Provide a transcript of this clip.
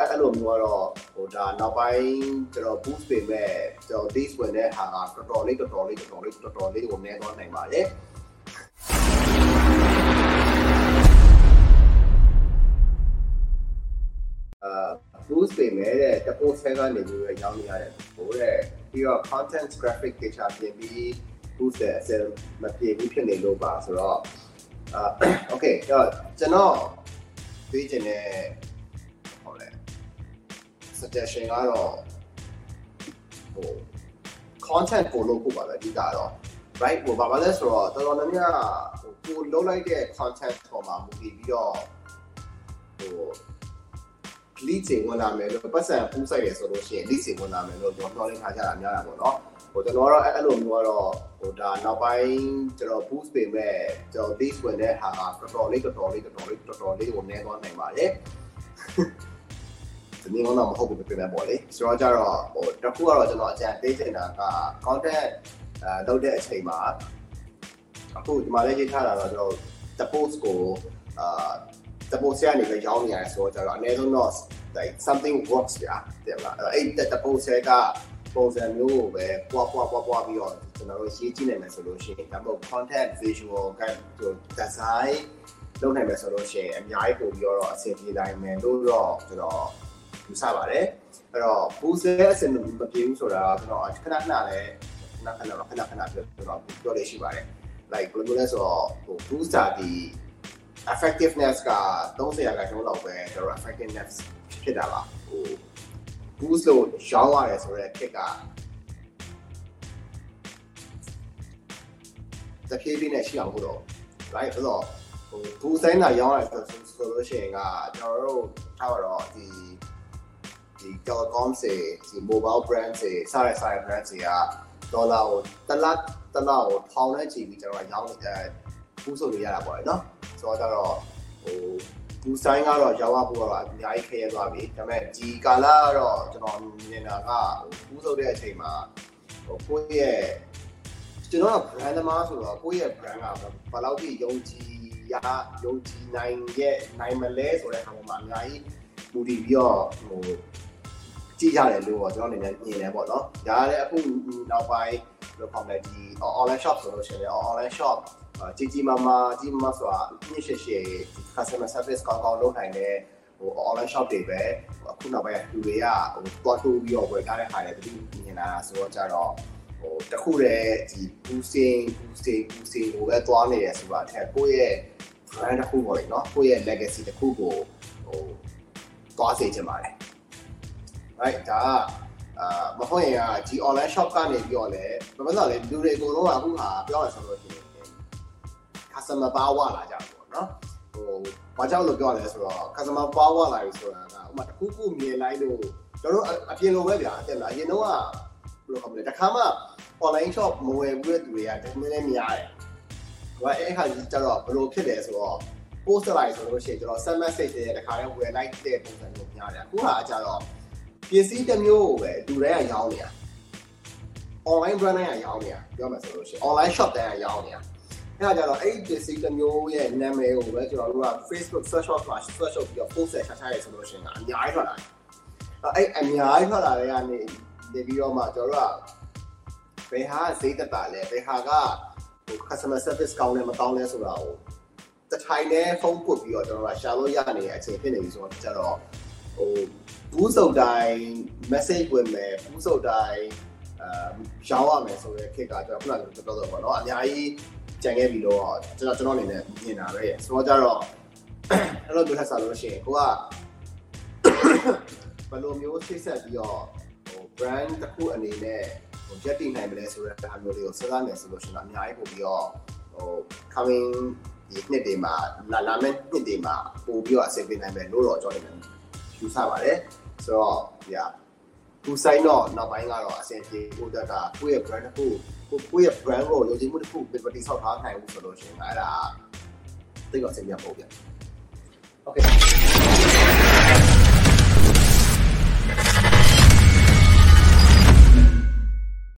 အဲ့လိုမျိုးကတော့ဟိုဒါနောက်ပိုင်းကျွန်တော် boost ပေးမဲ့ကျွန်တော် days ဝင်တဲ့ဟာကတော်တော်လေးတော်တော်လေးတော်တော်လေးတော်တော်လေးကိုနည်းသွားနိုင်ပါတယ်အာ boost ပေးမဲ့တဲ့တပိုးဆဲကနေပြီးတော့ရောင်းနေရတယ်ဟိုတဲ့ပြီးတော့ content graphic ကိစ္စပြင်ပြီး boost တဲ့အစမပြေဘူးဖြစ်နေလို့ပါဆိုတော့အာ okay တော့ကျွန်တော်ပေးချင်တဲ့ဟိုလေ suggestion ကတော့ဟို content ကိုလုပ်ဖို့ပါပဲအဓိကတော့ right ဟိုဘာမှလဲဆိုတော့တော်တော်များများဟိုကိုလုပ်လိုက်တဲ့ content ပေါ်မှာမူတည်ပြီးတော့ဟို lead တွေဝင်လာမယ်လို့ပတ်စံပူးဆိုင်ရဆိုလို့ရှိရင် lead တွေဝင်လာမယ်လို့ကျွန်တော်ပြောထားကြတာများတာပေါ့နော်ဟိုကျွန်တော်ကတော့အဲ့လိုမျိုးကတော့ဟိုဒါနောက်ပိုင်းကျွန်တော် boost ပေးမဲ့ကျွန်တော် lead ဝင်တဲ့ဟာကတော်တော်လေးတော်တော်လေးတော်တော်လေးတော်တော်လေးကိုနည်းသွားနိုင်ပါတယ် ဒီနေ့ကတော့မဟုတ်ဘူးပြင်မယ်ပေါ့လေဆိုတော့ကြတော့ဟိုတစ်ခုကတော့ကျွန်တော်အကြံပေးချင်တာက content အဲလုပ်တဲ့အချိန်မှာအခုဒီမှာလည်းရေးထားတာတော့ကျွန်တော် the post ကိုအာ the post ရနေပဲရောင်းနေရတယ်ဆိုတော့ကြတော့အနည်းဆုံးတော့ like something works ဗျာတဲ့လားအဲ့ the post ကပုံစံမျိုးကိုပဲပွားပွားပွားပွားပြီးတော့ကျွန်တော်တို့ရေးကြည့်နိုင်မယ်ဆိုလို့ရှိရင်ဒါမှမဟုတ် content visual ကဟို design လုပ်နိုင်မယ်ဆိုလို့ရှိရင်အများကြီးပို့ပြီးတော့အဆင်ပြေနိုင်မယ်လို့တော့ကျွန်တော် ယူဆပါတယ်အဲ့တော့ boost ရဲ့အဆင်မပြေဘူးဆိုတာကကျွန်တော်ခဏခဏလည်းခဏခဏခဏခဏပြောတော့ပြောလို့ရှိပါတယ် like ဘယ်လိုလဲဆိုတော့ဟို booster ဒီ effectiveness က30ရာခိုင်နှုန်းလောက်ပဲကျွန်တော် effectiveness ဖြစ်တာပါဟို boost လို့ရောင်းရတယ်ဆိုတော့ kick ကတဖြည်းဖြည်းနဲ့ရှိအောင်လို့တော့ right ဆိုတော့ဟို boost ဆိုင်တာရောင်းရတယ်ဆိုဆိုလို့ရှိရင်ကကျွန်တော်တို့ထားတော့ဒီ ဒီ telecom တွေဒီ mobile brand တွေစားရစားရ brand တွေကဒေါ်လာကိုတစ်လတစ်လကိုထောင်နဲ့ချီပြီးကျွန်တော်ရောင်းနေပူးဆိုလို့ရတာပေါ့လေနော်ဆိုတော့ကျတော့ဟိုပူဆိုင်ကတော့ရောင်းရဖို့ကတော့အများကြီးခရဲသွားပြီဒါပေမဲ့ဒီကာလကတော့ကျွန်တော်မြင်တာကပူးဆိုတဲ့အချိန်မှာဟိုကိုယ့်ရဲ့ကျွန်တော်က brand သမားဆိုတော့ကိုယ့်ရဲ့ brand ကဘယ်လောက်ထိယုံကြည်ရယုံကြည်နိုင်ရဲ့နိုင်မလဲဆိုတဲ့အခါမှာအများကြီးမူတည်ပြီးတော့ဟို ကြည့်ရတယ်လို့ကျွန်တော်အနေနဲ့မြင်တယ်ပေါ့နော်။ဒါလည်းအခုနောက်ပိုင်းလို့ခေါ်တယ်ဒီ online shop ဆိုလို့ရှိရင် online shop ကြီးကြီးမားမားကြီးမားဆိုတာညှိရှေ့ရှေ့ customer service ကောင်းကောင်းလုပ်နိုင်တဲ့ဟို online shop တွေပဲအခုနောက်ပိုင်းလူတွေကဟိုတွားတိုးပြီးတော့ဝယ်ထားတဲ့ဟာတွေတတိမြင်လာတာဆိုတော့ကြတော့ဟိုတခုတည်းဒီ boosting boosting boosting ကိုပဲတွားနေရဆိုတာအထက်ကိုယ့်ရဲ့ brand တစ်ခုပေါ့လေနော်ကိုယ့်ရဲ့ legacy တစ်ခုကိုဟိုတွားစေချင်ပါတယ် right ဒါကအာမဟုတ်ရင်ကဒီ online shop ကနေပြီးတော့လည်းဘာမှမလဲလူတွေအကုန်လုံးကအခုဟာပြောရဆိုလို့ရှိရင် customer power လာကြပေါ့နော်ဟိုဘာကြောင့်လို့ပြောရလဲဆိုတော့ customer power လာပြီဆိုတာကဥပမာတစ်ခုခုမြင်လိုက်လို့ကျွန်တော်အပြင်လိုပဲဗျာတဲ့လားအရင်တော့ကဘယ်လိုခေါ်မလဲတခါမှ online shop မဝယ်ဘူးတဲ့သူတွေကတကယ်လည်းများတယ်ဟိုအဲ့ခါကြီးကျတော့ဘယ်လိုဖြစ်လဲဆိုတော့ post လိုက်ဆိုလို့ရှိရင်ကျွန်တော် send message တွေတခါတည်းဝယ်လိုက်တဲ့ပုံစံမျိုးများတယ်အခုဟာကျတော့ ပစ္စည်းတစ်မျိုးကိုပဲလူတွေကရောင်းနေတာ online brand တွေကရောင်းနေတာပြောမှဆိုလို့ရှိရင် online shop တွေကရောင်းနေတာအဲ့ဒါကြတော့အဲ့ဒီပစ္စည်းတစ်မျိုးရဲ့နာမည်ကိုပဲကျွန်တော်တို့က Facebook search box မှာ search လုပ်ပြီးတော့ post ဆက်ချထားရဆိုလို့ရှိရင်အများကြီးထွက်လာတယ်အဲ့အများကြီးထွက်လာတဲ့ကနေနေပြီးတော့မှကျွန်တော်တို့ကဘယ်ဟာဈေးတက်တာလဲဘယ်ဟာကဟို customer service ကောင်းတယ်မကောင်းလဲဆိုတာကိုတထိုင်နဲ့ဖုန်းပုတ်ပြီးတော့ကျွန်တော်ကရှာလို့ရနေတဲ့အချိန်ဖြစ်နေပြီဆိုတော့ကျတော့ဟို ဘူးစုံတိုင်း message ဝင်မယ်ဘူးစုံတိုင်းအာရောင်းရမယ်ဆိုတဲ့ခေတ်ကကျွန်တော်ခုနကပြောတော့ပေါ့နော်အများကြီးကြံခဲ့ပြီတော့ကျွန်တော်ကျွန်တော်အနေနဲ့မြင်တာပဲဆိုတော့ကြတော့အဲ့လိုပြောထပ်စားလို့ရှိရင်ကိုကဘယ်လိုမျိုးဆိတ်ဆက်ပြီးတော့ဟို brand တစ်ခုအနေနဲ့ဟိုရက်တည်နိုင်မလဲဆိုတဲ့အားမျိုးလေးကိုစဉ်းစားမယ်ဆိုလို့ရှိရင်အများကြီးပို့ပြီးတော့ဟို coming ဒီနှစ်တွေမှာလာလာမယ့်နှစ်တွေမှာပို့ပြီးတော့အဆင်ပြေနိုင်မယ်လို့တော့ကျွန်တော်အနေနဲ့ယူဆပါတယ် ဆိုတော့ yeah ဘူဆိုင်တော့နောက်ပိုင်းကတော့အဆင်ပြေဖို့တက်ကကိုယ့်ရဲ့ brand တစ်ခုကိုကိုယ့်ရဲ့ brand ကိုယုံကြည်မှုတစ်ခုပြပတိဆောက်ထားနိုင်ဘူးဆိုလို့ရှိရင်အဲ့ဒါတိတ်တော့အဆင်ပြေဖို့ဗျ Okay